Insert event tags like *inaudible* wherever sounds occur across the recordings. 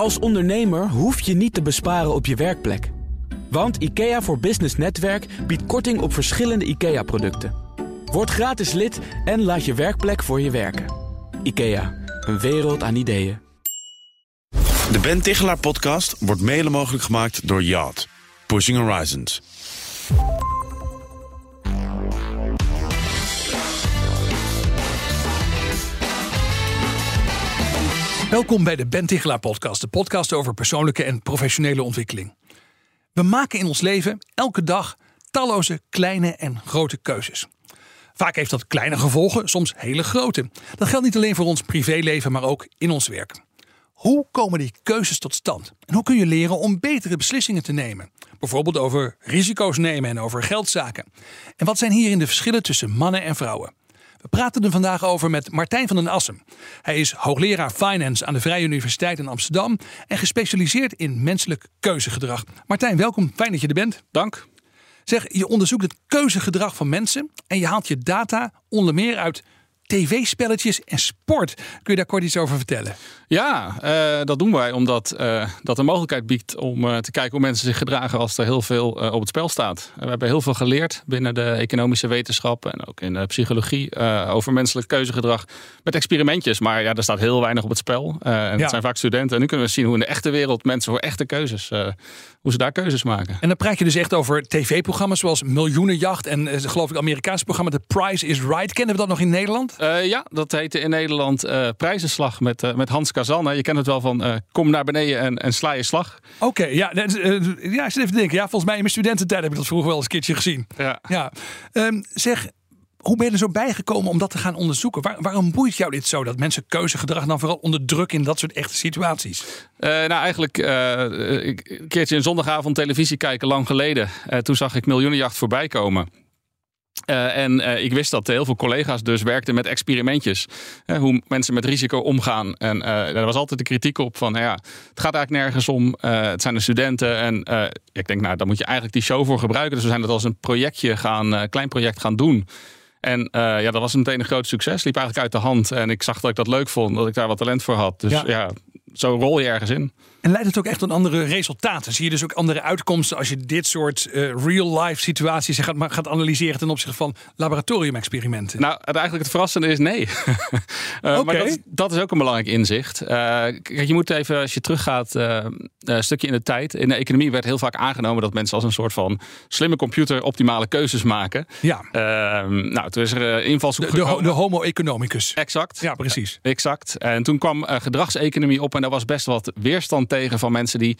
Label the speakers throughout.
Speaker 1: Als ondernemer hoef je niet te besparen op je werkplek. Want IKEA voor Business Netwerk biedt korting op verschillende IKEA-producten. Word gratis lid en laat je werkplek voor je werken. IKEA, een wereld aan ideeën.
Speaker 2: De Ben Tichelaar podcast wordt mede mogelijk gemaakt door Yacht. Pushing Horizons.
Speaker 3: Welkom bij de Ben podcast, de podcast over persoonlijke en professionele ontwikkeling. We maken in ons leven elke dag talloze kleine en grote keuzes. Vaak heeft dat kleine gevolgen, soms hele grote. Dat geldt niet alleen voor ons privéleven, maar ook in ons werk. Hoe komen die keuzes tot stand? En hoe kun je leren om betere beslissingen te nemen? Bijvoorbeeld over risico's nemen en over geldzaken. En wat zijn hierin de verschillen tussen mannen en vrouwen? We praten er vandaag over met Martijn van den Assen. Hij is hoogleraar finance aan de Vrije Universiteit in Amsterdam en gespecialiseerd in menselijk keuzegedrag. Martijn, welkom. Fijn dat je er bent.
Speaker 4: Dank.
Speaker 3: Zeg, je onderzoekt het keuzegedrag van mensen en je haalt je data onder meer uit tv-spelletjes en sport. Kun je daar kort iets over vertellen?
Speaker 4: Ja, uh, dat doen wij omdat uh, dat een mogelijkheid biedt om uh, te kijken hoe mensen zich gedragen als er heel veel op het spel staat. we hebben heel veel geleerd binnen de economische wetenschap en ook in de psychologie over menselijk keuzegedrag met experimentjes. Maar ja, er staat heel weinig op het spel. en ja. het zijn vaak studenten. En nu kunnen we zien hoe in de echte wereld mensen voor echte keuzes, hoe ze daar keuzes maken.
Speaker 3: En dan praat je dus echt over tv-programma's zoals Miljoenenjacht en geloof ik Amerikaanse programma The Price is Right. Kennen we dat nog in Nederland?
Speaker 4: Ja, dat heette in Nederland Prijzenslag met, met Hans Kazan. Je kent het wel van kom naar beneden en, en sla je slag.
Speaker 3: Oké, okay, ja, ja, ik zit even te denken. Ja, volgens mij in mijn studententijd heb ik dat vroeger wel eens een keertje gezien.
Speaker 4: Ja.
Speaker 3: ja. Um, zeg, hoe ben je er zo bijgekomen om dat te gaan onderzoeken? Waar, waarom boeit jou dit zo dat mensen keuzegedrag dan vooral onder druk in dat soort echte situaties?
Speaker 4: Uh, nou, eigenlijk een keertje een zondagavond televisie kijken lang geleden. toen zag ik Miljoenenjacht voorbij komen. Uh, en uh, ik wist dat heel veel collega's dus werkten met experimentjes. Uh, hoe mensen met risico omgaan. En daar was altijd de kritiek op van, ja, het gaat eigenlijk nergens om. het zijn de studenten. En ik denk, nou, daar moet je eigenlijk die show voor gebruiken. Dus we zijn dat als een projectje gaan, klein project gaan doen. En ja, dat was meteen een groot succes. Liep eigenlijk uit de hand. En ik zag dat ik dat leuk vond, dat ik daar wat talent voor had. Dus ja, ja zo rol je ergens in.
Speaker 3: En leidt het ook echt tot andere resultaten? Zie je dus ook andere uitkomsten als je dit soort uh, real-life situaties gaat, gaat analyseren ten opzichte van laboratoriumexperimenten?
Speaker 4: Nou, eigenlijk het verrassende is nee. uh, *laughs*
Speaker 3: okay.
Speaker 4: Maar dat, dat, is ook een belangrijk inzicht. Uh, kijk, je moet even, als je teruggaat, een stukje in de tijd. In de economie werd heel vaak aangenomen dat mensen als een soort van slimme computer optimale keuzes maken.
Speaker 3: Ja.
Speaker 4: Ehm, nou, toen is er invalshoek
Speaker 3: de, de, de, homo economicus.
Speaker 4: Exact.
Speaker 3: Ja, precies.
Speaker 4: exact. En toen kwam gedragseconomie op en daar was best wat weerstand tegen van mensen die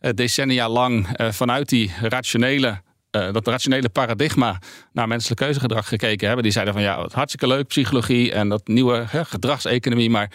Speaker 4: uh, decennia lang uh, vanuit die rationele uh, dat rationele paradigma naar menselijk keuzegedrag gekeken hebben. Die zeiden van ja, hartstikke leuk, psychologie en dat nieuwe hè, gedragseconomie. Maar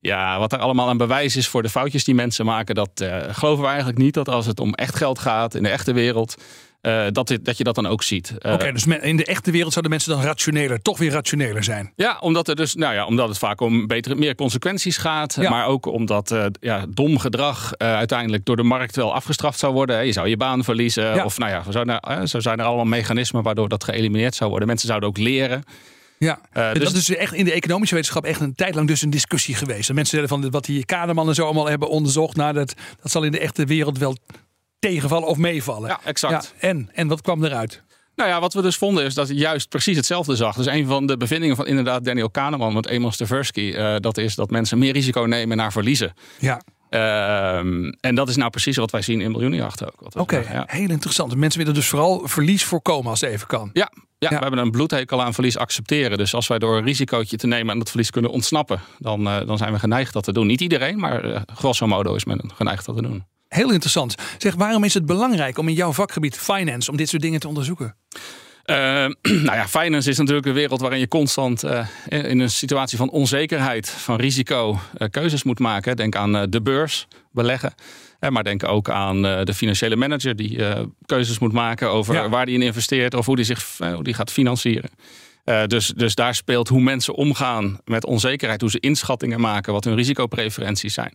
Speaker 4: ja, wat er allemaal aan bewijs is voor de foutjes die mensen maken, dat geloven we eigenlijk niet. Dat als het om echt geld gaat in de echte wereld, uh, dat, dat je dat dan ook ziet.
Speaker 3: Uh, Oké, dus in de echte wereld zouden mensen dan rationeler, toch weer rationeler zijn?
Speaker 4: Ja, omdat, er dus, nou ja, omdat het vaak om betere, meer consequenties gaat. Ja. Maar ook omdat uh, ja, dom gedrag uiteindelijk door de markt wel afgestraft zou worden. Je zou je baan verliezen. Ja. Of nou ja, zo, nou, zo zijn er allemaal mechanismen waardoor dat geëlimineerd zou worden. Mensen zouden ook leren.
Speaker 3: Ja, uh, dus dat is echt in de economische wetenschap echt een tijd lang dus een discussie geweest. En mensen zeiden van wat die Kaderman en zo allemaal hebben onderzocht, nou, dat, dat zal in de echte wereld wel tegenvallen of meevallen.
Speaker 4: Ja, exact.
Speaker 3: Ja, en, en wat kwam eruit?
Speaker 4: Nou ja, wat we dus vonden is dat hij juist precies hetzelfde zag. Dus een van de bevindingen van inderdaad Daniel Kahneman met Emil Staversky... Uh, dat is dat mensen meer risico nemen naar verliezen.
Speaker 3: Ja.
Speaker 4: Uh, en dat is nou precies wat wij zien in miljoenenjachten ook.
Speaker 3: Oké, okay, ja. heel interessant. Mensen willen dus vooral verlies voorkomen als het even kan.
Speaker 4: Ja, ja, ja, we hebben een bloedhekel aan verlies accepteren. Dus als wij door een risicootje te nemen aan dat verlies kunnen ontsnappen... dan, uh, dan zijn we geneigd dat te doen. Niet iedereen, maar uh, grosso modo is men geneigd dat te doen.
Speaker 3: Heel interessant. Zeg, waarom is het belangrijk om in jouw vakgebied finance om dit soort dingen te onderzoeken?
Speaker 4: Uh, *clears throat* nou ja, finance is natuurlijk een wereld waarin je constant uh, in een situatie van onzekerheid, van risico, uh, keuzes moet maken. Denk aan de beurs, beleggen. maar denk ook aan de financiële manager die keuzes moet maken over ja. waar die in investeert of hoe die zich hoe die gaat financieren. Uh, dus, dus daar speelt hoe mensen omgaan met onzekerheid, hoe ze inschattingen maken, wat hun risicopreferenties zijn.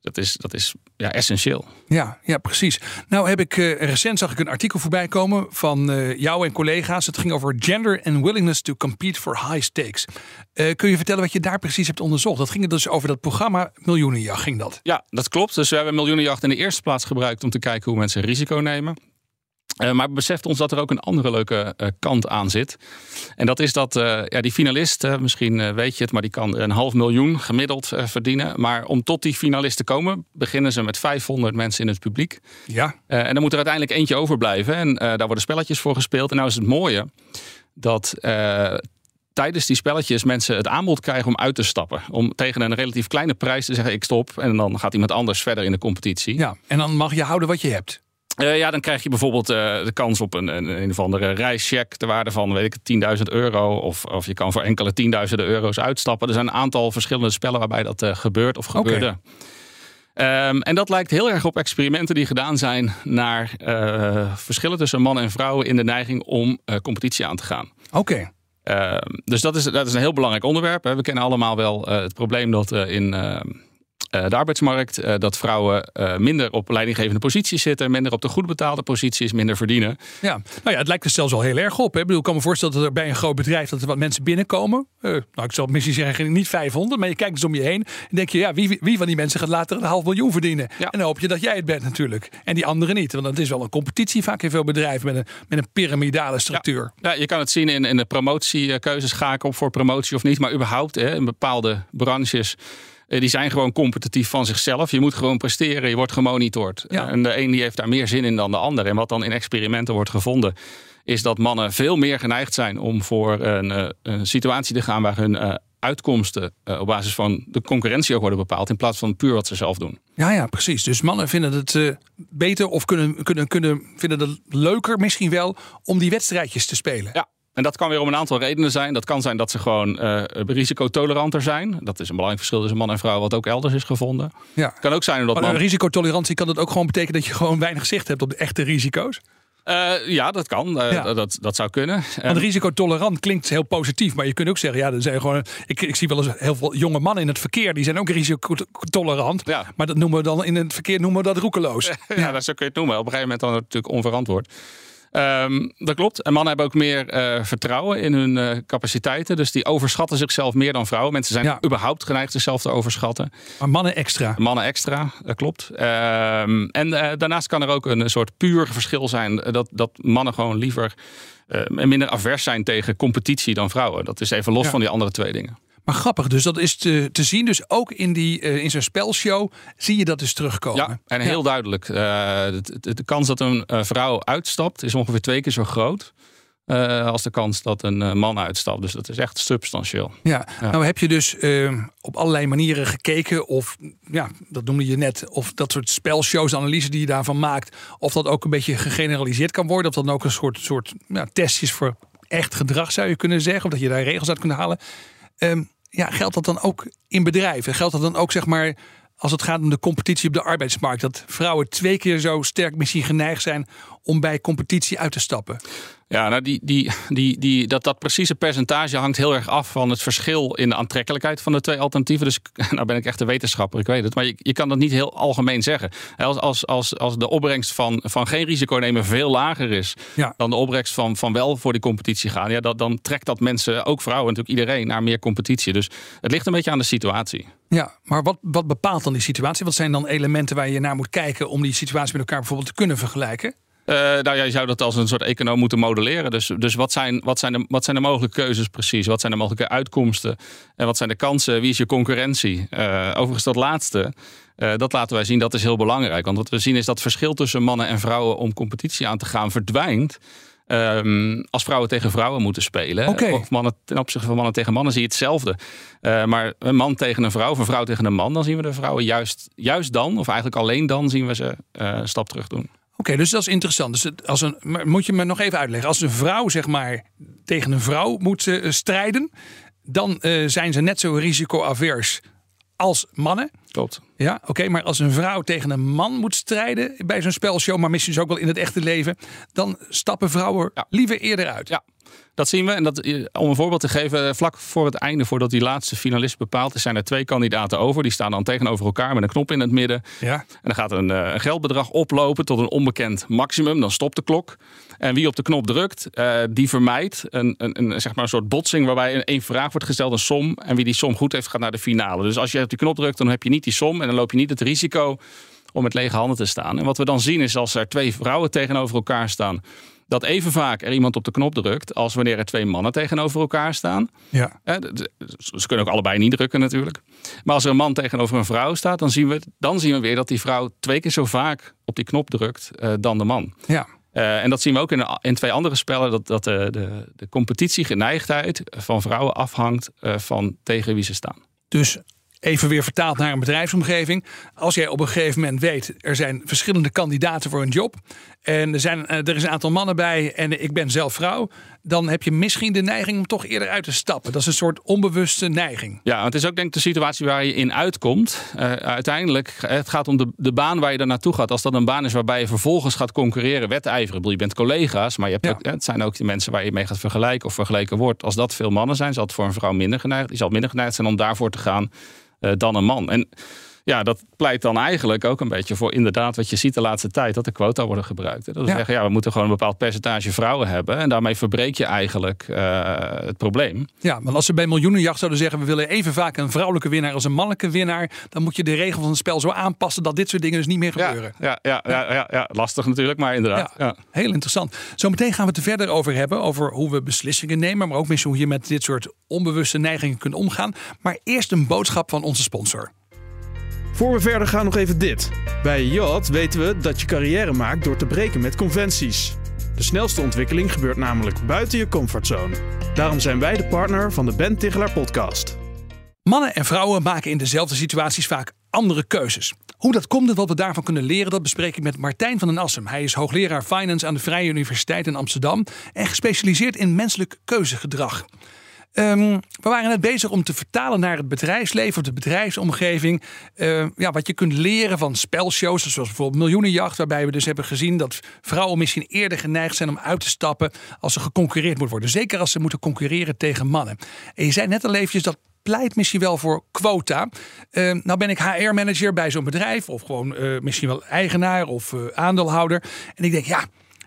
Speaker 4: Dat is, dat is ja, essentieel.
Speaker 3: Ja, ja, precies. Nou heb ik uh, recent zag ik een artikel voorbij komen van uh, jou en collega's. Het ging over gender and willingness to compete for high stakes. Uh, kun je vertellen wat je daar precies hebt onderzocht? Dat ging dus over dat programma Miljoenenjacht, ging dat?
Speaker 4: Ja, dat klopt. Dus we hebben Miljoenenjacht in de eerste plaats gebruikt om te kijken hoe mensen risico nemen. Uh, maar beseft ons dat er ook een andere leuke uh, kant aan zit. En dat is dat uh, ja, die finalist, misschien weet je het, maar die kan een half miljoen gemiddeld verdienen. Maar om tot die finalist te komen, beginnen ze met 500 mensen in het publiek.
Speaker 3: Ja.
Speaker 4: en dan moet er uiteindelijk eentje overblijven. En daar worden spelletjes voor gespeeld. En nou is het mooie dat tijdens die spelletjes mensen het aanbod krijgen om uit te stappen. Om tegen een relatief kleine prijs te zeggen: ik stop. En dan gaat iemand anders verder in de competitie.
Speaker 3: Ja, en dan mag je houden wat je hebt.
Speaker 4: Uh, ja, dan krijg je bijvoorbeeld uh, de kans op een, een, een of andere reischeck ter waarde van weet ik 10.000 euro. Of, of je kan voor enkele tienduizenden euro's uitstappen. Er zijn een aantal verschillende spellen waarbij dat uh, gebeurt of gebeurde. Okay. Um, en dat lijkt heel erg op experimenten die gedaan zijn naar verschillen tussen mannen en vrouwen in de neiging om competitie aan te gaan.
Speaker 3: Oké. Okay.
Speaker 4: Uh, dus dat is, dat is een heel belangrijk onderwerp. Hè. We kennen allemaal wel het probleem dat in uh, de arbeidsmarkt. Uh, dat vrouwen uh, minder op leidinggevende posities zitten, minder op de goed betaalde posities, minder verdienen.
Speaker 3: Ja, nou ja, het lijkt er zelfs wel heel erg op. Hè? Ik, bedoel, ik kan me voorstellen dat er bij een groot bedrijf dat er wat mensen binnenkomen. nou, ik zal misschien zeggen niet 500, maar je kijkt dus om je heen en denk je, ja, wie, wie van die mensen gaat later een half miljoen verdienen? Ja. En dan hoop je dat jij het bent natuurlijk. En die anderen niet. Want het is wel een competitie vaak in veel bedrijven met een, met een piramidale structuur.
Speaker 4: Ja. ja je kan het zien in, in de promotiekeuzes. Ga ik op voor promotie of niet? Maar überhaupt hè, in bepaalde branches eh, die zijn gewoon competitief van zichzelf. Je moet gewoon presteren, je wordt gemonitord. Ja. En de een die heeft daar meer zin in dan de ander. En wat dan in experimenten wordt gevonden, is dat mannen veel meer geneigd zijn om voor een, eh, een situatie te gaan waar hun uh, uitkomsten uh, op basis van de concurrentie ook worden bepaald, in plaats van puur wat ze zelf doen.
Speaker 3: Ja, ja, precies. Dus mannen vinden het uh, beter of kunnen, kunnen, kunnen vinden het leuker misschien wel om die wedstrijdjes te spelen.
Speaker 4: Ja, en dat kan weer om een aantal redenen zijn. Dat kan zijn dat ze gewoon uh, risicotoleranter zijn. Dat is een belangrijk verschil tussen man en vrouw, wat ook elders is gevonden.
Speaker 3: Ja.
Speaker 4: Kan ook zijn omdat
Speaker 3: maar man... risicotolerantie kan dat ook gewoon betekenen dat je gewoon weinig zicht hebt op de echte risico's.
Speaker 4: Uh, ja, dat kan. Uh, ja. Dat, dat zou kunnen.
Speaker 3: Want risicotolerant klinkt heel positief. Maar je kunt ook zeggen, ja, er zijn gewoon. Ik, ik zie wel eens heel veel jonge mannen in het verkeer. Die zijn ook risicotolerant. Ja. Maar dat noemen we dan in het verkeer noemen we dat roekeloos. *laughs*
Speaker 4: ja, ja, dat zo kun je het noemen. Op een gegeven moment dan natuurlijk onverantwoord. Um, dat klopt. En mannen hebben ook meer uh, vertrouwen in hun uh, capaciteiten. Dus die overschatten zichzelf meer dan vrouwen. Mensen zijn ja. überhaupt geneigd zichzelf te overschatten.
Speaker 3: Maar mannen extra.
Speaker 4: Mannen extra, dat klopt. Um, en uh, daarnaast kan er ook een soort puur verschil zijn. Dat, dat mannen gewoon liever minder avers zijn tegen competitie dan vrouwen. Dat is even los ja. van die andere twee dingen.
Speaker 3: Maar grappig, dus dat is te, te zien. Dus ook in, die, uh, in zo'n spelshow zie je dat dus terugkomen.
Speaker 4: Ja, en heel ja. duidelijk. Uh, de, de, de, kans dat een uh, vrouw uitstapt is ongeveer twee keer zo groot. als de kans dat een man uitstapt. Dus dat is echt substantieel.
Speaker 3: Ja, ja. nou heb je dus op allerlei manieren gekeken. Of ja, dat noemde je net. Of dat soort spelshows, analyse die je daarvan maakt. Of dat ook een beetje gegeneraliseerd kan worden. Of dat dan ook een soort, soort ja, testjes voor echt gedrag zou je kunnen zeggen. Of dat je daar regels uit kunt halen. Um, ja, geldt dat dan ook in bedrijven? Geldt dat dan ook zeg maar als het gaat om de competitie op de arbeidsmarkt? Dat vrouwen twee keer zo sterk misschien geneigd zijn om bij competitie uit te stappen?
Speaker 4: Ja, nou die, die, die, die, dat, dat precieze percentage hangt heel erg af van het verschil in de aantrekkelijkheid van de twee alternatieven. Dus *laughs* nou ben ik echt een wetenschapper, ik weet het. Maar je, je kan dat niet heel algemeen zeggen. Als, als, als, als de opbrengst van, van geen risico nemen veel lager is ja. dan de opbrengst van, van wel voor die competitie gaan, ja, dat, dan trekt dat mensen, ook vrouwen natuurlijk, iedereen naar meer competitie. Dus het ligt een beetje aan de situatie.
Speaker 3: Ja, maar wat, wat bepaalt dan die situatie? Wat zijn dan elementen waar je naar moet kijken om die situatie met elkaar bijvoorbeeld te kunnen vergelijken?
Speaker 4: Uh, nou ja, je zou dat als een soort econoom moeten modelleren. Dus, dus wat, zijn, wat, zijn de, wat zijn de mogelijke keuzes precies? Wat zijn de mogelijke uitkomsten? En wat zijn de kansen? Wie is je concurrentie? Uh, overigens dat laatste, uh, dat laten wij zien, dat is heel belangrijk. Want wat we zien is dat het verschil tussen mannen en vrouwen om competitie aan te gaan verdwijnt. Um, als vrouwen tegen vrouwen moeten spelen.
Speaker 3: Okay.
Speaker 4: Of mannen ten opzichte van mannen tegen mannen zie je hetzelfde. Uh, maar een man tegen een vrouw of een vrouw tegen een man, dan zien we de vrouwen juist, juist dan, of eigenlijk alleen dan, zien we ze uh, een stap terug doen.
Speaker 3: Oké, okay, dus dat is interessant. Dus als een, moet je me nog even uitleggen. Als een vrouw zeg maar tegen een vrouw moet uh, strijden, dan uh, zijn ze net zo risicoavers als mannen.
Speaker 4: Klopt.
Speaker 3: Ja, oké. Okay, maar als een vrouw tegen een man moet strijden bij zo'n spelshow, maar misschien dus ook wel in het echte leven, dan stappen vrouwen ja. liever eerder uit.
Speaker 4: Ja. Dat zien we. En dat, eh, om een voorbeeld te geven, vlak voor het einde, voordat die laatste finalist bepaald is, zijn er twee kandidaten over. Die staan dan tegenover elkaar met een knop in het midden.
Speaker 3: Ja.
Speaker 4: En dan gaat een, eh, een geldbedrag oplopen tot een onbekend maximum. Dan stopt de klok. En wie op de knop drukt, eh, die vermijdt een, een, een, zeg maar een soort botsing waarbij een, één vraag wordt gesteld, een som. En wie die som goed heeft, gaat naar de finale. Dus als je op die knop drukt, dan heb je niet die som. En dan loop je niet het risico om met lege handen te staan. En wat we dan zien is als er twee vrouwen tegenover elkaar staan dat even vaak er iemand op de knop drukt als wanneer er twee mannen tegenover elkaar staan.
Speaker 3: Ja.
Speaker 4: Ze kunnen ook allebei niet drukken natuurlijk. Maar als er een man tegenover een vrouw staat, dan zien we, dan zien we weer dat die vrouw twee keer zo vaak op die knop drukt eh, dan de man.
Speaker 3: Ja.
Speaker 4: Eh, en dat zien we ook in, in twee andere spellen, dat, dat de, de, de competitiegeneigdheid van vrouwen afhangt eh, van tegen wie ze staan.
Speaker 3: Dus even weer vertaald naar een bedrijfsomgeving. Als jij op een gegeven moment weet, er zijn verschillende kandidaten voor een job. En er, zijn, eh, er is een aantal mannen bij en ik ben zelf vrouw. Dan heb je misschien de neiging om toch eerder uit te stappen. Dat is een soort onbewuste neiging.
Speaker 4: Ja, het is ook denk ik de situatie waar je in uitkomt. Eh, uiteindelijk, eh, het gaat om de, de baan waar je er naartoe gaat. Als dat een baan is waarbij je vervolgens gaat concurreren, wedijveren. Je bent collega's, maar je hebt
Speaker 3: Ja.
Speaker 4: ook, het zijn ook de mensen waar je mee gaat vergelijken of vergeleken wordt. Als dat veel mannen zijn, zal het voor een vrouw minder geneigd. Die zal minder geneigd zijn om daarvoor te gaan dan een man. En ja, dat pleit dan eigenlijk ook een beetje voor inderdaad wat je ziet de laatste tijd, dat de quota worden gebruikt. Dat we
Speaker 3: Ja.
Speaker 4: zeggen, ja, we moeten gewoon een bepaald percentage vrouwen hebben. En daarmee verbreek je eigenlijk eh, het probleem.
Speaker 3: Ja, want als ze bij miljoenenjacht zouden zeggen... we willen even vaak een vrouwelijke winnaar als een mannelijke winnaar... dan moet je de regels van het spel zo aanpassen... dat dit soort dingen dus niet meer gebeuren.
Speaker 4: Ja, ja, ja, ja, ja, ja, lastig natuurlijk, maar inderdaad.
Speaker 3: Ja,
Speaker 4: Ja.
Speaker 3: heel interessant. Zometeen gaan we het er verder over hebben. Over hoe we beslissingen nemen. Maar ook misschien hoe je met dit soort onbewuste neigingen kunt omgaan. Maar eerst een boodschap van onze sponsor.
Speaker 5: Voor we verder gaan nog even dit. Bij Yacht weten we dat je carrière maakt door te breken met conventies. De snelste ontwikkeling gebeurt namelijk buiten je comfortzone. Daarom zijn wij de partner van de Ben Tichelaar podcast.
Speaker 3: Mannen en vrouwen maken in dezelfde situaties vaak andere keuzes. Hoe dat komt en wat we daarvan kunnen leren, dat bespreek ik met Martijn van den Assem. Hij is hoogleraar Finance aan de Vrije Universiteit in Amsterdam en gespecialiseerd in menselijk keuzegedrag. Ehm, we waren net bezig om te vertalen naar het bedrijfsleven of de bedrijfsomgeving. eh, ja, wat je kunt leren van spelshows, zoals bijvoorbeeld Miljoenenjacht, waarbij we dus hebben gezien dat vrouwen misschien eerder geneigd zijn om uit te stappen als er geconcurreerd moet worden. Zeker als ze moeten concurreren tegen mannen. En je zei net al eventjes dat pleit misschien wel voor quota. Eh, nou ben ik HR-manager bij zo'n bedrijf, of gewoon eh, misschien wel eigenaar of eh, aandeelhouder. En ik denk, ja,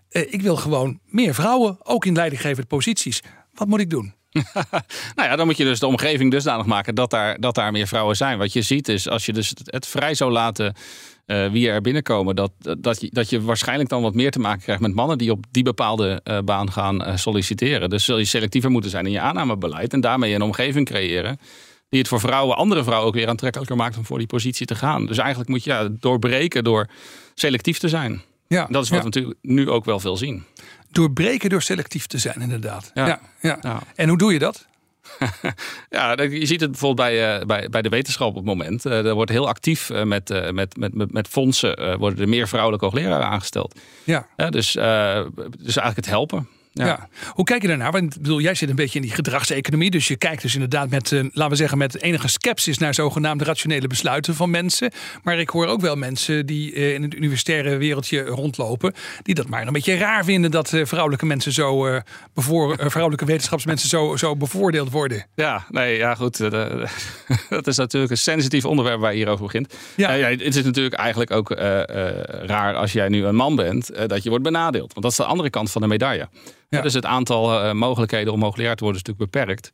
Speaker 3: ik wil gewoon meer vrouwen, ook in leidinggevende posities. Wat moet ik doen? *laughs*
Speaker 4: Nou ja, dan moet je dus de omgeving dusdanig maken dat daar, dat daar meer vrouwen zijn. Wat je ziet is, als je dus het, vrij zou laten eh, wie er binnenkomen, dat, dat, je, dat je waarschijnlijk dan wat meer te maken krijgt met mannen die op die bepaalde eh, baan gaan eh, solliciteren. Dus zul je selectiever moeten zijn in je aannamebeleid en daarmee een omgeving creëren die het voor vrouwen, andere vrouwen ook weer aantrekkelijker maakt om voor die positie te gaan. Dus eigenlijk moet je ja, doorbreken door selectief te zijn.
Speaker 3: Ja,
Speaker 4: Dat is wat
Speaker 3: ja.
Speaker 4: we natuurlijk nu ook wel veel zien.
Speaker 3: Doorbreken door selectief te zijn, inderdaad. Ja.
Speaker 4: Ja.
Speaker 3: En hoe doe je dat? *laughs*
Speaker 4: Ja, je ziet het bijvoorbeeld bij, eh, bij, bij de wetenschap op het moment. Eh, er wordt heel actief eh, met, eh, met, met, met, met fondsen eh, worden er meer vrouwelijke hoogleraren aangesteld.
Speaker 3: Ja.
Speaker 4: Ja, dus, eh, dus eigenlijk het helpen. Ja.
Speaker 3: Ja. Hoe kijk je daarnaar? Want ik bedoel, jij zit een beetje in die gedragseconomie. Dus je kijkt dus inderdaad met, eh, laten we zeggen, met enige sceptisch naar zogenaamde rationele besluiten van mensen. Maar ik hoor ook wel mensen die eh, in het universitaire wereldje rondlopen. Die dat maar een beetje raar vinden dat eh, vrouwelijke mensen zo, bevoor, vrouwelijke wetenschapsmensen zo, zo bevoordeeld worden.
Speaker 4: Ja, nee, ja goed. *laughs* dat is natuurlijk een sensitief onderwerp waar je hierover begint.
Speaker 3: Ja.
Speaker 4: Ja. het is natuurlijk eigenlijk ook raar als jij nu een man bent, dat je wordt benadeeld. Want dat is de andere kant van de medaille.
Speaker 3: Ja.
Speaker 4: dus het aantal eh, mogelijkheden om hoogleraar te worden is natuurlijk beperkt.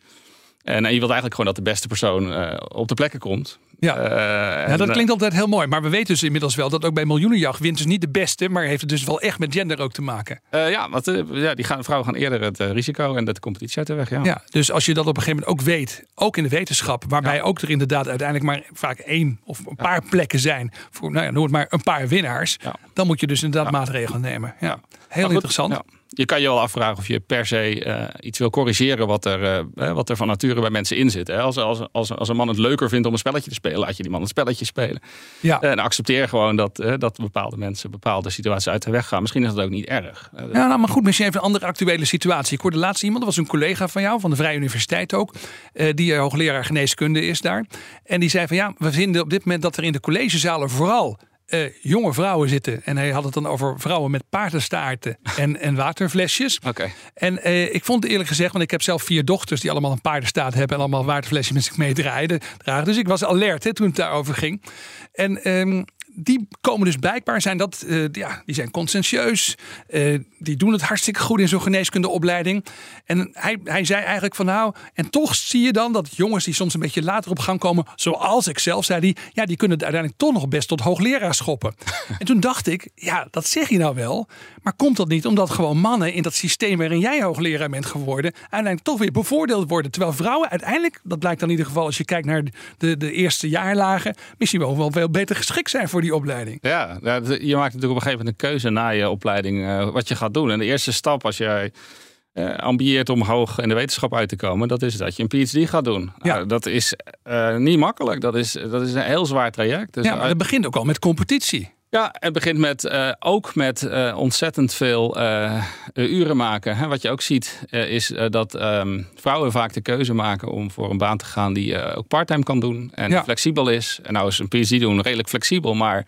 Speaker 4: En, eh, je wilt eigenlijk gewoon dat de beste persoon eh, op de plekken komt.
Speaker 3: Ja. Ja, dat klinkt altijd heel mooi. Maar we weten dus inmiddels wel dat ook bij miljoenenjacht wint dus niet de beste. Maar heeft het dus wel echt met gender ook te maken.
Speaker 4: ja, want ja, die gaan, vrouwen gaan eerder het risico en de competitie uit de weg. Ja.
Speaker 3: Ja, dus als je dat op een gegeven moment ook weet, ook in de wetenschap, waarbij ook er inderdaad uiteindelijk maar vaak één of een paar plekken zijn voor, nou ja, noem het maar een paar winnaars, dan moet je dus inderdaad maatregelen nemen. Ja, heel
Speaker 4: Maar
Speaker 3: interessant.
Speaker 4: ja. Je kan je wel afvragen of je per se eh, iets wil corrigeren wat er, eh, wat er van nature bij mensen in zit. Hè. Als, als, als, als een man het leuker vindt om een spelletje te spelen, laat je die man een spelletje spelen.
Speaker 3: Ja.
Speaker 4: En accepteer gewoon dat, eh, dat bepaalde mensen bepaalde situaties uit de weg gaan. Misschien is dat ook niet erg. Eh,
Speaker 3: Ja, nou, maar goed, misschien even een andere actuele situatie. Ik hoorde laatst iemand, dat was een collega van jou, van de Vrije Universiteit ook, eh, die eh, hoogleraar geneeskunde is daar. En die zei van ja, we vinden op dit moment dat er in de collegezalen vooral eh, jonge vrouwen zitten. En hij had het dan over vrouwen met paardenstaarten *laughs* en, en waterflesjes.
Speaker 4: Oké.
Speaker 3: En eh, ik vond eerlijk gezegd, want ik heb zelf vier dochters die allemaal een paardenstaart hebben en allemaal waterflesjes met zich meedraaien. Dus ik was alert hè, toen het daarover ging. En ehm, die komen dus blijkbaar zijn dat, eh, ja, die zijn conscientieus. eh, die doen het hartstikke goed in zo'n geneeskundeopleiding. En hij, hij zei eigenlijk van nou, en toch zie je dan dat jongens die soms een beetje later op gang komen, zoals ik zelf zei, die, ja, die kunnen uiteindelijk toch nog best tot hoogleraar schoppen. *laughs* en toen dacht ik, ja, dat zeg je nou wel, maar komt dat niet omdat gewoon mannen in dat systeem waarin jij hoogleraar bent geworden, uiteindelijk toch weer bevoordeeld worden, terwijl vrouwen uiteindelijk, dat blijkt dan in ieder geval als je kijkt naar de, de eerste jaarlagen, misschien wel, wel veel beter geschikt zijn voor die opleiding.
Speaker 4: Ja, ja, d- je maakt natuurlijk op een gegeven moment een keuze na je opleiding eh, wat je gaat doen. En de eerste stap als jij eh ambieert om hoog in de wetenschap uit te komen, dat is dat je een PhD gaat doen.
Speaker 3: Ja.
Speaker 4: Nou, dat is eh, niet makkelijk. Dat is, dat is een heel zwaar traject. Dus
Speaker 3: Ja, maar dat begint ook al met competitie.
Speaker 4: Ja, het begint met, eh, ook met eh, ontzettend veel eh, uren maken. Hè. Wat je ook ziet is dat ehm, vrouwen vaak de keuze maken om voor een baan te gaan die je ook parttime kan doen en
Speaker 3: Ja.
Speaker 4: flexibel is. En nou is een PhD doen redelijk flexibel, maar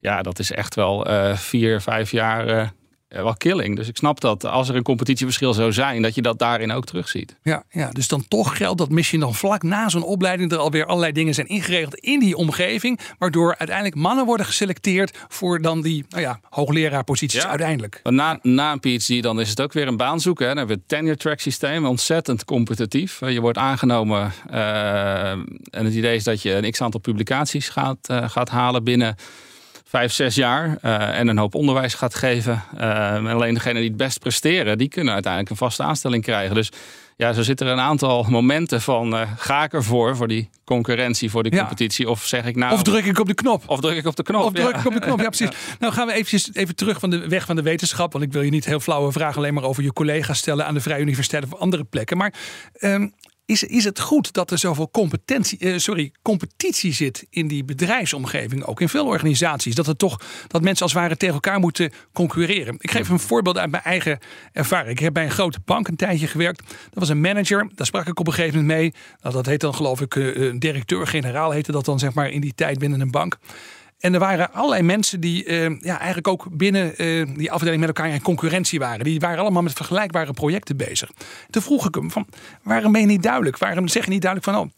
Speaker 4: ja, dat is echt wel vier, vijf jaar wel killing. Dus ik snap dat als er een competitieverschil zou zijn, dat je dat daarin ook terugziet.
Speaker 3: Ja, ja, dus dan toch geldt dat misschien dan vlak na zo'n opleiding er alweer allerlei dingen zijn ingeregeld in die omgeving, waardoor uiteindelijk mannen worden geselecteerd voor dan die nou ja, hoogleraarposities
Speaker 4: Ja.
Speaker 3: uiteindelijk.
Speaker 4: Na, na een PhD dan is het ook weer een baan zoeken. Hè. Dan hebben we het tenure track systeem, ontzettend competitief. Eh, Je wordt aangenomen eh, en het idee is dat je een x aantal publicaties gaat, eh, gaat halen binnen vijf, zes jaar. eh, en een hoop onderwijs gaat geven. Eh, en alleen degenen die het best presteren, die kunnen uiteindelijk een vaste aanstelling krijgen. Dus ja, zo zitten er een aantal momenten van eh, ga ik ervoor, voor die concurrentie, voor die
Speaker 3: Ja.
Speaker 4: competitie. Of zeg ik nou...
Speaker 3: Of druk ik op de knop.
Speaker 4: of druk ik op de knop.
Speaker 3: Of druk ik op de knop, *laughs* ja precies. Nou gaan we eventjes even terug van de weg van de wetenschap. Want ik wil je niet heel flauwe vragen alleen maar over je collega's stellen aan de Vrije Universiteit of andere plekken. Maar ehm, is, is het goed dat er zoveel competentie, eh, sorry, competitie zit in die bedrijfsomgeving, ook in veel organisaties? Dat, het toch, dat mensen als het ware tegen elkaar moeten concurreren. Ik geef een voorbeeld uit mijn eigen ervaring. Ik heb bij een grote bank een tijdje gewerkt. Dat was een manager, daar sprak ik op een gegeven moment mee. Nou, dat heet dan geloof ik eh, een directeur-generaal heette dat dan zeg maar in die tijd binnen een bank. En er waren allerlei mensen die eh, ja, eigenlijk ook binnen eh, die afdeling met elkaar in concurrentie waren. Die waren allemaal met vergelijkbare projecten bezig. Toen vroeg ik hem van, waarom ben je niet duidelijk? Waarom zeg je niet duidelijk van, oh,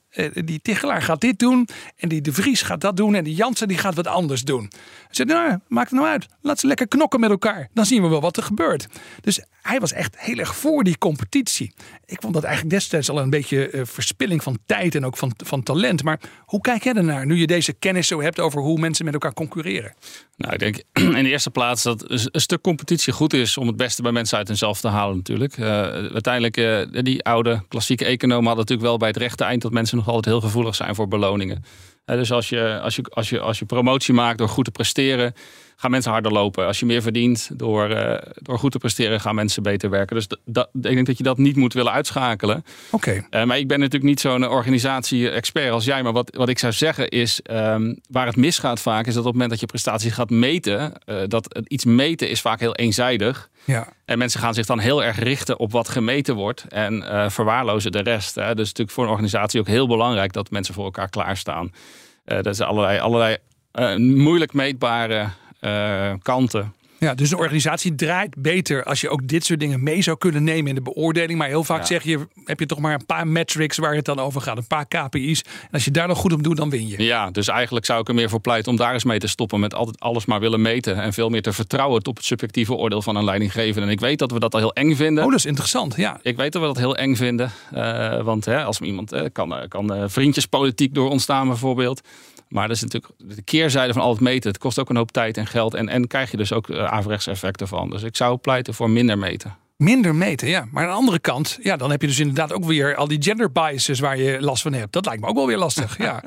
Speaker 3: die Tichelaar gaat dit doen. En die De Vries gaat dat doen. En die Jansen die gaat wat anders doen. Hij zei, nou, maakt het nou uit. Laat ze lekker knokken met elkaar. Dan zien we wel wat er gebeurt. Dus hij was echt heel erg voor die competitie. Ik vond dat eigenlijk destijds al een beetje eh, verspilling van tijd en ook van, van talent. Maar hoe kijk jij ernaar nu je deze kennis zo hebt over hoe mensen met elkaar concurreren?
Speaker 4: Nou, ik denk *clears throat* in de eerste plaats dat een stuk competitie goed is om het beste bij mensen uit hunzelf te halen natuurlijk. Eh, uiteindelijk, eh, die oude klassieke economen hadden natuurlijk wel bij het rechte eind dat mensen nog altijd heel gevoelig zijn voor beloningen. Dus als je, als, je, als, je, als je promotie maakt door goed te presteren, gaan mensen harder lopen. Als je meer verdient door, eh, door goed te presteren, gaan mensen beter werken. Dus dat- ik denk dat je dat niet moet willen uitschakelen.
Speaker 3: Oké.
Speaker 4: Eh, maar ik ben natuurlijk niet zo'n organisatie-expert als jij. Maar wat, wat ik zou zeggen is, ehm, waar het misgaat vaak, is dat op het moment dat je prestaties gaat meten, eh, dat iets meten is vaak heel eenzijdig.
Speaker 3: Ja.
Speaker 4: En mensen gaan zich dan heel erg richten op wat gemeten wordt en verwaarlozen de rest. Hè. Dus is natuurlijk voor een organisatie ook heel belangrijk dat mensen voor elkaar klaarstaan. Dat zijn allerlei, allerlei moeilijk meetbare eh, kanten.
Speaker 3: Ja, dus een organisatie draait beter als je ook dit soort dingen mee zou kunnen nemen in de beoordeling. Maar heel vaak
Speaker 4: Ja.
Speaker 3: zeg je, heb je toch maar een paar metrics waar het dan over gaat. Een paar KPI's. En als je daar dan goed op doet, dan win je.
Speaker 4: Ja, dus eigenlijk zou ik er meer voor pleiten om daar eens mee te stoppen. Met altijd alles maar willen meten. En veel meer te vertrouwen op het subjectieve oordeel van een leidinggevende. En ik weet dat we dat al heel eng vinden.
Speaker 3: Oh, dat is interessant. Ja.
Speaker 4: Ik weet dat we dat heel eng vinden. Eh, want hè, als iemand eh, kan, kan vriendjespolitiek door ontstaan bijvoorbeeld. Maar dat is natuurlijk de keerzijde van al het meten. Het kost ook een hoop tijd en geld. En, en krijg je dus ook uh, averechts effecten van. Dus ik zou pleiten voor minder meten.
Speaker 3: Minder meten, ja. Maar aan de andere kant, ja, dan heb je dus inderdaad ook weer al die gender biases waar je last van hebt. Dat lijkt me ook wel weer lastig. Ja.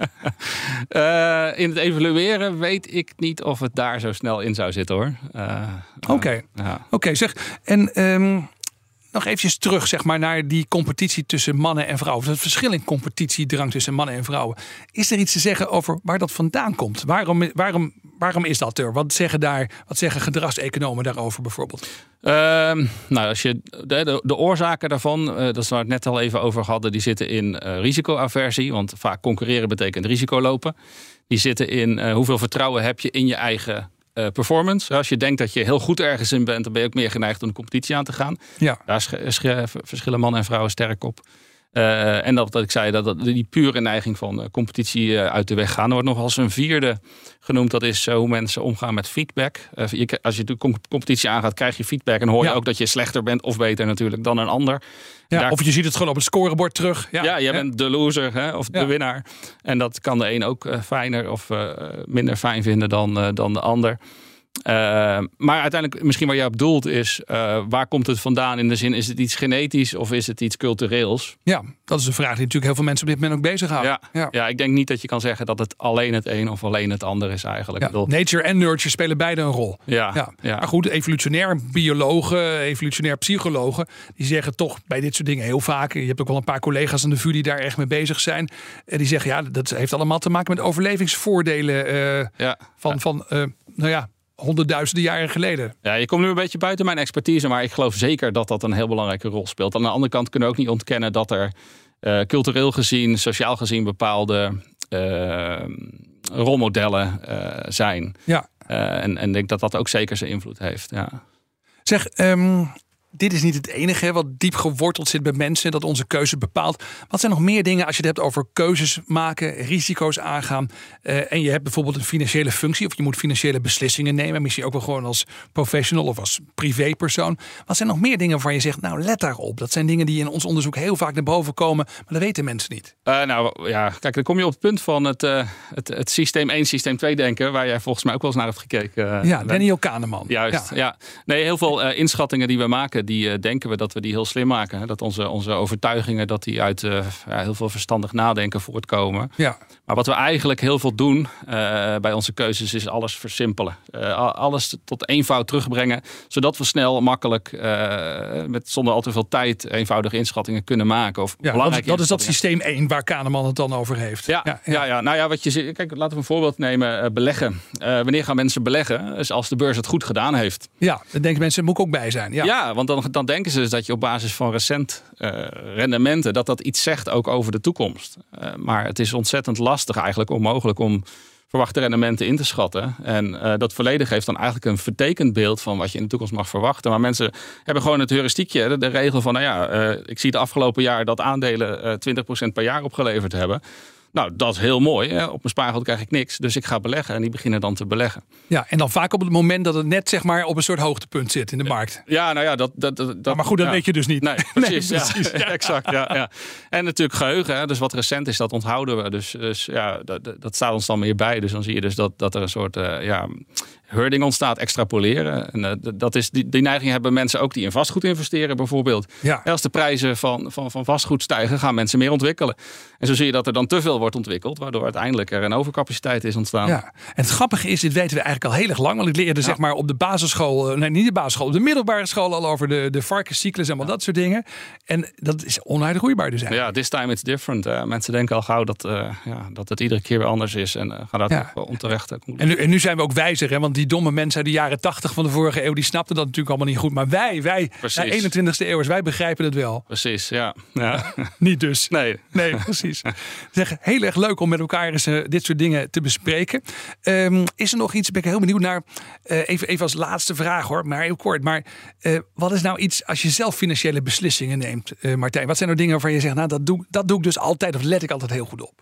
Speaker 4: Uh, *laughs* in het evalueren weet ik niet of het daar zo snel in zou zitten hoor. Uh,
Speaker 3: Oké.
Speaker 4: ja.
Speaker 3: Oké, zeg. En um, nog eventjes terug zeg maar, naar die competitie tussen mannen en vrouwen. Het verschil in competitiedrang tussen mannen en vrouwen. Is er iets te zeggen over waar dat vandaan komt? Waarom, waarom, waarom is dat er? Wat zeggen, daar, wat zeggen gedragseconomen daarover bijvoorbeeld?
Speaker 4: Ehm, nou, als je de, de, oorzaken daarvan, uh, dat is waar we het net al even over hadden, die zitten in uh, risicoaversie. Want vaak concurreren betekent risico lopen. Die zitten in uh, hoeveel vertrouwen heb je in je eigen uh, performance. Als je denkt dat je heel goed ergens in bent, dan ben je ook meer geneigd om de competitie aan te gaan.
Speaker 3: Ja.
Speaker 4: Daar verschillen mannen en vrouwen sterk op. Uh, en dat, dat ik zei, dat, dat die pure neiging van uh, competitie uh, uit de weg gaan. Er wordt nog als een vierde genoemd. Dat is hoe mensen omgaan met feedback. Je, als je de competitie aangaat, krijg je feedback. En hoor je
Speaker 3: Ja.
Speaker 4: ook dat je slechter bent of beter natuurlijk dan een ander.
Speaker 3: Ja,
Speaker 4: Daar-
Speaker 3: Of je ziet het gewoon op het scorebord terug. Ja,
Speaker 4: Ja, jij
Speaker 3: hè?
Speaker 4: bent de loser hè, of de winnaar. En dat kan de een ook eh, fijner of eh, minder fijn vinden dan, eh, dan de ander. Eh, maar uiteindelijk, misschien waar jij op doelt, is eh, waar komt het vandaan? In de zin, is het iets genetisch of is het iets cultureels?
Speaker 3: Ja, dat is een vraag die natuurlijk heel veel mensen op dit moment ook bezighouden.
Speaker 4: Ja,
Speaker 3: ja.
Speaker 4: ja, ik denk niet dat je kan zeggen dat het alleen het een of alleen het ander is eigenlijk.
Speaker 3: Ja,
Speaker 4: bedoel,
Speaker 3: Nature en nurture spelen beide een rol.
Speaker 4: ja,
Speaker 3: Ja.
Speaker 4: ja.
Speaker 3: Maar goed, evolutionair biologen, evolutionair psychologen, die zeggen toch bij dit soort dingen heel vaak. Je hebt ook wel een paar collega's aan de VU die daar echt mee bezig zijn. En die zeggen ja, dat heeft allemaal te maken met overlevingsvoordelen
Speaker 4: ja.
Speaker 3: van, van nou ja, honderdduizenden jaren geleden.
Speaker 4: Ja, je komt nu een beetje buiten mijn expertise, maar ik geloof zeker dat dat een heel belangrijke rol speelt. Aan de andere kant kunnen we ook niet ontkennen dat er eh, cultureel gezien, sociaal gezien bepaalde eh, rolmodellen eh, zijn.
Speaker 3: Ja.
Speaker 4: En en ik denk dat dat ook zeker zijn invloed heeft. Ja.
Speaker 3: Zeg, ehm, dit is niet het enige wat diep geworteld zit bij mensen, dat onze keuze bepaalt. Wat zijn nog meer dingen als je het hebt over keuzes maken, risico's aangaan. eh, en je hebt bijvoorbeeld een financiële functie of je moet financiële beslissingen nemen. Misschien ook wel gewoon als professional of als privépersoon. Wat zijn nog meer dingen waarvan je zegt, nou let daarop. Dat zijn dingen die in ons onderzoek heel vaak naar boven komen, maar dat weten mensen niet.
Speaker 4: Eh, nou ja, kijk, dan kom je op het punt van het, eh, het, het systeem 1, systeem 2 denken, waar jij volgens mij ook wel eens naar hebt gekeken.
Speaker 3: Ja. Daniel Kahneman.
Speaker 4: Juist,
Speaker 3: Ja.
Speaker 4: ja. Nee, heel veel inschattingen die we maken, die eh, denken we dat we die heel slim maken. Hè? Dat onze, onze overtuigingen, dat die uit eh, ja, heel veel verstandig nadenken voortkomen.
Speaker 3: Ja.
Speaker 4: Maar wat we eigenlijk heel veel doen eh, bij onze keuzes is alles versimpelen. Alles tot eenvoud terugbrengen, zodat we snel, makkelijk, met, zonder al te veel tijd, eenvoudige inschattingen kunnen maken. Of
Speaker 3: Ja, dat, is dat systeem 1 waar Kahneman het dan over heeft.
Speaker 4: Ja, ja, ja, nou ja, wat je ziet. Kijk, laten we een voorbeeld nemen. beleggen. Wanneer gaan mensen beleggen? Dus als de beurs het goed gedaan heeft.
Speaker 3: Ja, dan denken mensen, moet ik ook bij zijn. Ja.
Speaker 4: Ja, want dan, denken ze dus dat je op basis van recent eh, rendementen, dat dat iets zegt ook over de toekomst. Eh, maar het is ontzettend lastig, eigenlijk onmogelijk om verwachte rendementen in te schatten. En eh, dat verleden geeft dan eigenlijk een vertekend beeld van wat je in de toekomst mag verwachten. Maar mensen hebben gewoon het heuristiekje, de, regel van, nou ja, ik zie het afgelopen jaar dat aandelen eh 20% per jaar opgeleverd hebben. Nou, dat is heel mooi. Hè? Op mijn spaargeld krijg ik niks. Dus ik ga beleggen. En die beginnen dan te beleggen.
Speaker 3: Ja, en dan vaak op het moment dat het net zeg maar op een soort hoogtepunt zit in de markt.
Speaker 4: Ja, nou ja, dat... dat, dat
Speaker 3: maar goed, dat
Speaker 4: ja.
Speaker 3: weet je dus niet.
Speaker 4: Nee, *laughs* precies.
Speaker 3: Nee,
Speaker 4: ja.
Speaker 3: precies, ja. *laughs*
Speaker 4: exact. Ja, ja. En natuurlijk geheugen. Hè. Dus wat recent is, dat onthouden we. Dus, dus ja, dat, dat- dat staat ons dan meer bij. Dus dan zie je dus dat, dat er een soort eh, ja, herding ontstaat, extrapoleren. En eh, dat is, die, die neiging hebben mensen ook die in vastgoed investeren bijvoorbeeld.
Speaker 3: Ja.
Speaker 4: Als de prijzen van, van, van vastgoed stijgen, gaan mensen meer ontwikkelen. En zo zie je dat er dan te veel wordt ontwikkeld, waardoor uiteindelijk er een overcapaciteit is ontstaan.
Speaker 3: Ja, en het grappige is, dit weten we eigenlijk al heel erg lang. Want ik leerde zeg maar op de basisschool, eh, nee niet de basisschool, op de middelbare school al over de, de varkenscyclus en allemaal dat soort dingen. En dat is onuitgroeibaar dus eigenlijk.
Speaker 4: Ja, this time it's different. mensen denken al gauw dat, eh, ja, dat het iedere keer weer anders is. En gaan daar onterecht
Speaker 3: En nu, en nu zijn we ook wijzer, hè? want die domme mensen uit de jaren 80 van de vorige eeuw, die snapten dat natuurlijk allemaal niet goed. Maar wij, wij, wij 21ste eeuwers, wij begrijpen het wel.
Speaker 4: Precies, ja. ja. *laughs*
Speaker 3: Niet dus.
Speaker 4: Nee.
Speaker 3: Nee, precies. *laughs* Zeg, heel erg leuk om met elkaar eens eh, dit soort dingen te bespreken. Ehm, is er nog iets, ben ik heel benieuwd naar, eh, even, even als laatste vraag hoor, maar heel kort. Maar eh, wat is nou iets, als je zelf financiële beslissingen neemt, eh, Martijn, wat zijn er dingen waarvan je zegt, nou dat doe, dat doe ik dus altijd of let ik altijd heel goed op?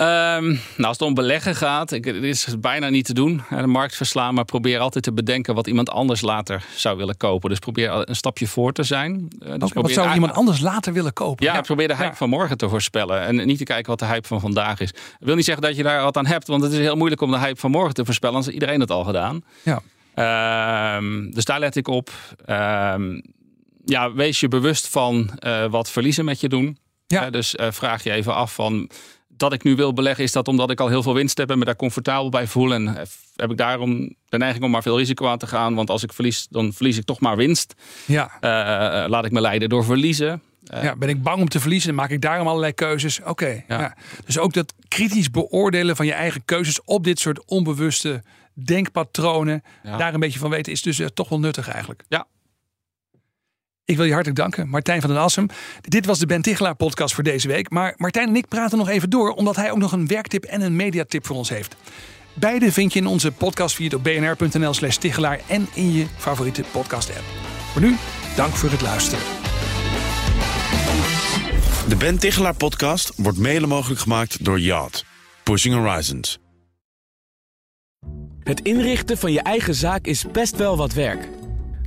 Speaker 4: Ehm, nou, als het om beleggen gaat, ik, het is bijna niet te doen. De markt verslaan, maar probeer altijd te bedenken wat iemand anders later zou willen kopen. Dus probeer een stapje voor te zijn. Eh, Dus
Speaker 3: wat zou iemand anders later willen kopen?
Speaker 4: Ja, probeer de hype
Speaker 3: Ja.
Speaker 4: van morgen te voorspellen. En niet te kijken wat de hype van vandaag is. Ik wil niet zeggen dat je daar wat aan hebt, want het is heel moeilijk om de hype van morgen te voorspellen. Anders heeft iedereen het al gedaan.
Speaker 3: Ja.
Speaker 4: Ehm, dus daar let ik op. Ehm, ja, wees je bewust van eh, wat verliezen met je doen.
Speaker 3: Ja.
Speaker 4: Dus eh, vraag je even af van dat ik nu wil beleggen, is dat omdat ik al heel veel winst heb en me daar comfortabel bij voel. En heb ik daarom de neiging om maar veel risico aan te gaan. Want als ik verlies, dan verlies ik toch maar winst.
Speaker 3: Ja.
Speaker 4: Uh, laat ik me leiden door verliezen.
Speaker 3: Uh, ja, ben ik bang om te verliezen, maak ik daarom allerlei keuzes. Oké. ja. Dus ook dat kritisch beoordelen van je eigen keuzes op dit soort onbewuste denkpatronen. Daar een beetje van weten is dus toch wel nuttig eigenlijk.
Speaker 4: Ja,
Speaker 3: ik wil je hartelijk danken, Martijn van den Assem. Dit was de Ben Tichelaar podcast voor deze week. Maar Martijn en ik praten nog even door, omdat hij ook nog een werktip en een mediatip voor ons heeft. Beide vind je in onze podcastfeed op bnr.nl slash Tichelaar en in je favoriete podcast app. Voor nu, dank voor het luisteren.
Speaker 2: De Ben Tichelaar podcast wordt mede mogelijk gemaakt door Yacht. Pushing Horizons.
Speaker 1: Het inrichten van je eigen zaak is best wel wat werk.